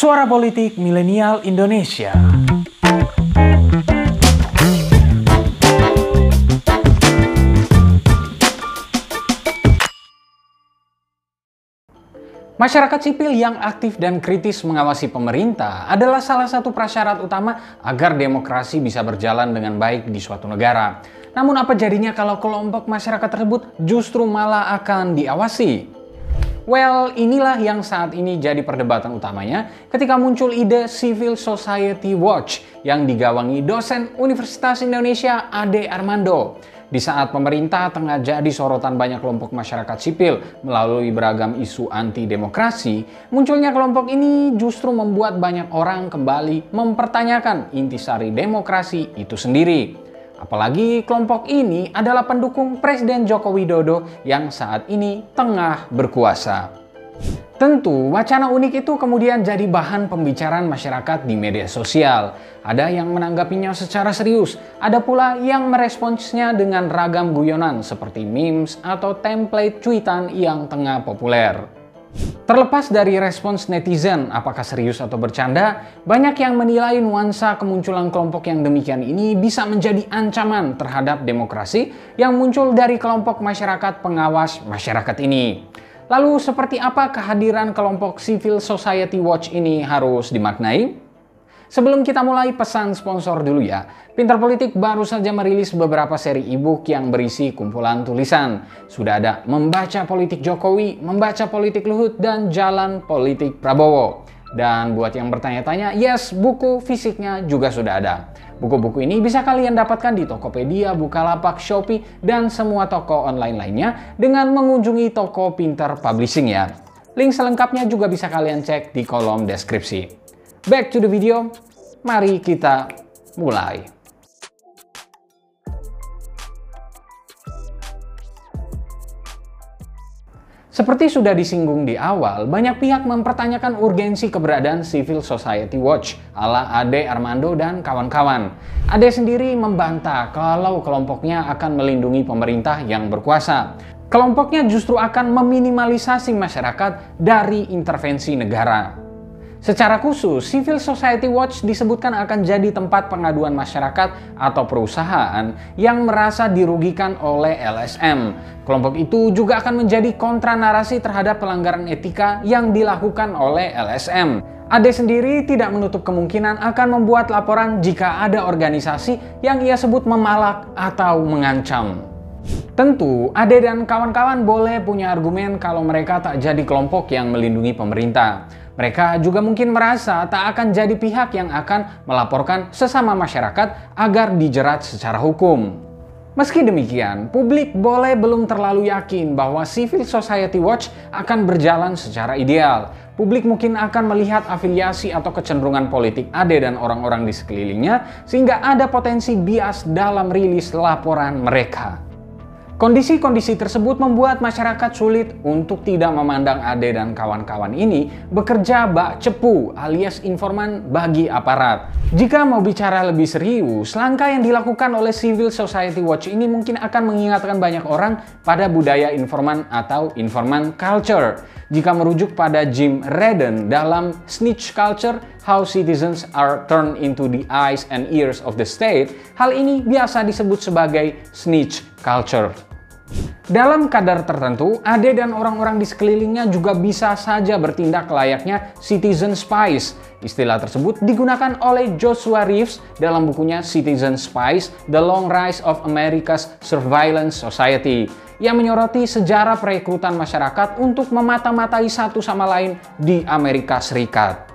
Suara Politik Milenial Indonesia. Masyarakat sipil yang aktif dan kritis mengawasi pemerintah adalah salah satu prasyarat utama agar demokrasi bisa berjalan dengan baik di suatu negara. Namun apa jadinya kalau kelompok masyarakat tersebut justru malah akan diawasi? Well, inilah yang saat ini jadi perdebatan utamanya ketika muncul ide Civil Society Watch yang digawangi dosen Universitas Indonesia Ade Armando. Di saat pemerintah tengah jadi sorotan banyak kelompok masyarakat sipil melalui beragam isu anti demokrasi, munculnya kelompok ini justru membuat banyak orang kembali mempertanyakan intisari demokrasi itu sendiri. Apalagi kelompok ini adalah pendukung Presiden Joko Widodo yang saat ini tengah berkuasa. Tentu, wacana unik itu kemudian jadi bahan pembicaraan masyarakat di media sosial. Ada yang menanggapinya secara serius, ada pula yang meresponsnya dengan ragam guyonan seperti memes atau template cuitan yang tengah populer. Terlepas dari respons netizen, apakah serius atau bercanda, banyak yang menilai nuansa kemunculan kelompok yang demikian ini bisa menjadi ancaman terhadap demokrasi yang muncul dari kelompok masyarakat pengawas masyarakat ini. Lalu seperti apa kehadiran kelompok Civil Society Watch ini harus dimaknai? Sebelum kita mulai pesan sponsor dulu ya. Pintar Politik baru saja merilis beberapa seri e-book yang berisi kumpulan tulisan. Sudah ada Membaca Politik Jokowi, Membaca Politik Luhut, dan Jalan Politik Prabowo. Dan buat yang bertanya-tanya, yes, buku fisiknya juga sudah ada. Buku-buku ini bisa kalian dapatkan di Tokopedia, Bukalapak, Shopee, dan semua toko online lainnya dengan mengunjungi toko Pinter Publishing ya. Link selengkapnya juga bisa kalian cek di kolom deskripsi. Back to the video, mari kita mulai. Seperti sudah disinggung di awal, banyak pihak mempertanyakan urgensi keberadaan Civil Society Watch ala Ade Armando dan kawan-kawan. Ade sendiri membantah kalau kelompoknya akan melindungi pemerintah yang berkuasa. Kelompoknya justru akan meminimalisasi masyarakat dari intervensi negara. Secara khusus, Civil Society Watch disebutkan akan jadi tempat pengaduan masyarakat atau perusahaan yang merasa dirugikan oleh LSM. Kelompok itu juga akan menjadi kontra narasi terhadap pelanggaran etika yang dilakukan oleh LSM. Ade sendiri tidak menutup kemungkinan akan membuat laporan jika ada organisasi yang ia sebut memalak atau mengancam. Tentu, Ade dan kawan-kawan boleh punya argumen kalau mereka tak jadi kelompok yang melindungi pemerintah. Mereka juga mungkin merasa tak akan jadi pihak yang akan melaporkan sesama masyarakat agar dijerat secara hukum. Meski demikian, publik boleh belum terlalu yakin bahwa Civil Society Watch akan berjalan secara ideal. Publik mungkin akan melihat afiliasi atau kecenderungan politik Ade dan orang-orang di sekelilingnya, sehingga ada potensi bias dalam rilis laporan mereka. Kondisi-kondisi tersebut membuat masyarakat sulit untuk tidak memandang Ade dan kawan-kawan ini bekerja bak cepu alias informan bagi aparat. Jika mau bicara lebih serius, langkah yang dilakukan oleh Civil Society Watch ini mungkin akan mengingatkan banyak orang pada budaya informan atau informan culture. Jika merujuk pada Jim Redden dalam Snitch Culture, How Citizens Are Turned into the Eyes and Ears of the State, hal ini biasa disebut sebagai snitch culture. Dalam kadar tertentu, Ade dan orang-orang di sekelilingnya juga bisa saja bertindak layaknya citizen spies. Istilah tersebut digunakan oleh Joshua Reeves dalam bukunya Citizen Spies, The Long Rise of America's Surveillance Society, yang menyoroti sejarah perekrutan masyarakat untuk memata-matai satu sama lain di Amerika Serikat.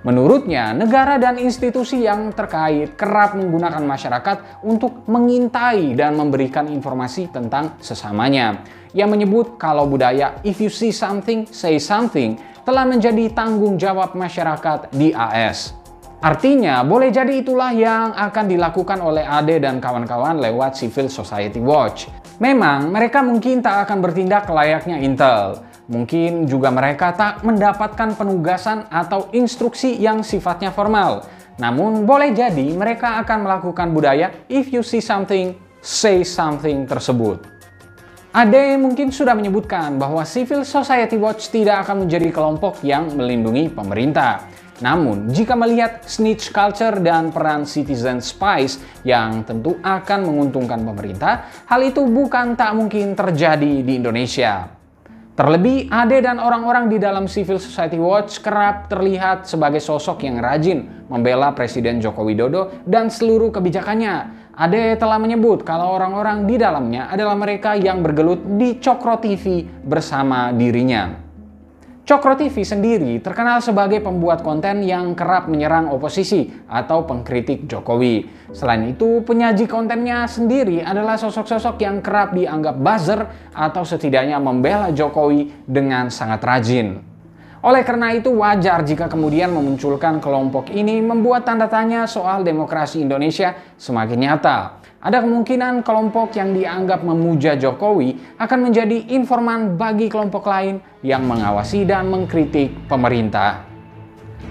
Menurutnya, negara dan institusi yang terkait kerap menggunakan masyarakat untuk mengintai dan memberikan informasi tentang sesamanya. Ia menyebut kalau budaya if you see something, say something telah menjadi tanggung jawab masyarakat di AS. Artinya, boleh jadi itulah yang akan dilakukan oleh Ade dan kawan-kawan lewat Civil Society Watch. Memang, mereka mungkin tak akan bertindak layaknya Intel, Mungkin juga mereka tak mendapatkan penugasan atau instruksi yang sifatnya formal. Namun boleh jadi mereka akan melakukan budaya if you see something, say something tersebut. Ade mungkin sudah menyebutkan bahwa Civil Society Watch tidak akan menjadi kelompok yang melindungi pemerintah. Namun, jika melihat snitch culture dan peran citizen spies yang tentu akan menguntungkan pemerintah, hal itu bukan tak mungkin terjadi di Indonesia. Terlebih, Ade dan orang-orang di dalam Civil Society Watch kerap terlihat sebagai sosok yang rajin membela Presiden Joko Widodo dan seluruh kebijakannya. Ade telah menyebut kalau orang-orang di dalamnya adalah mereka yang bergelut di Cokro TV bersama dirinya. Cokro TV sendiri terkenal sebagai pembuat konten yang kerap menyerang oposisi atau pengkritik Jokowi. Selain itu, penyaji kontennya sendiri adalah sosok-sosok yang kerap dianggap buzzer atau setidaknya membela Jokowi dengan sangat rajin. Oleh karena itu wajar jika kemudian memunculkan kelompok ini membuat tanda tanya soal demokrasi Indonesia semakin nyata. Ada kemungkinan kelompok yang dianggap memuja Jokowi akan menjadi informan bagi kelompok lain yang mengawasi dan mengkritik pemerintah.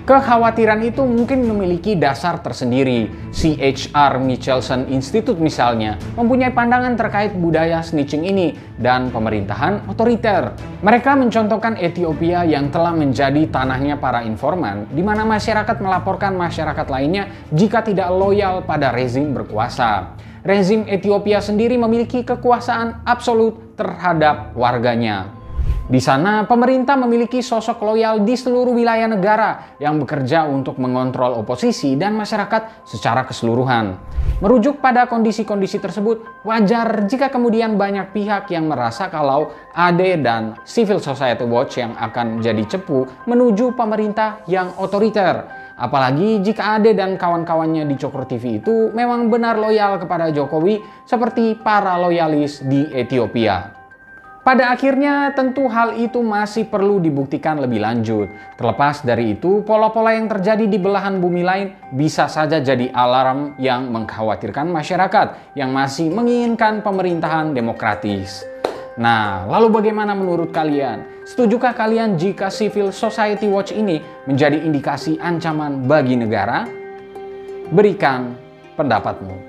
Kekhawatiran itu mungkin memiliki dasar tersendiri. CHR Michelson Institute misalnya mempunyai pandangan terkait budaya snitching ini dan pemerintahan otoriter. Mereka mencontohkan Ethiopia yang telah menjadi tanahnya para informan di mana masyarakat melaporkan masyarakat lainnya jika tidak loyal pada rezim berkuasa rezim Ethiopia sendiri memiliki kekuasaan absolut terhadap warganya. Di sana, pemerintah memiliki sosok loyal di seluruh wilayah negara yang bekerja untuk mengontrol oposisi dan masyarakat secara keseluruhan. Merujuk pada kondisi-kondisi tersebut, wajar jika kemudian banyak pihak yang merasa kalau AD dan Civil Society Watch yang akan jadi cepu menuju pemerintah yang otoriter Apalagi jika Ade dan kawan-kawannya di Cokro TV itu memang benar loyal kepada Jokowi seperti para loyalis di Ethiopia. Pada akhirnya tentu hal itu masih perlu dibuktikan lebih lanjut. Terlepas dari itu, pola-pola yang terjadi di belahan bumi lain bisa saja jadi alarm yang mengkhawatirkan masyarakat yang masih menginginkan pemerintahan demokratis. Nah, lalu bagaimana menurut kalian? Setujukah kalian jika Civil Society Watch ini menjadi indikasi ancaman bagi negara? Berikan pendapatmu.